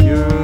you.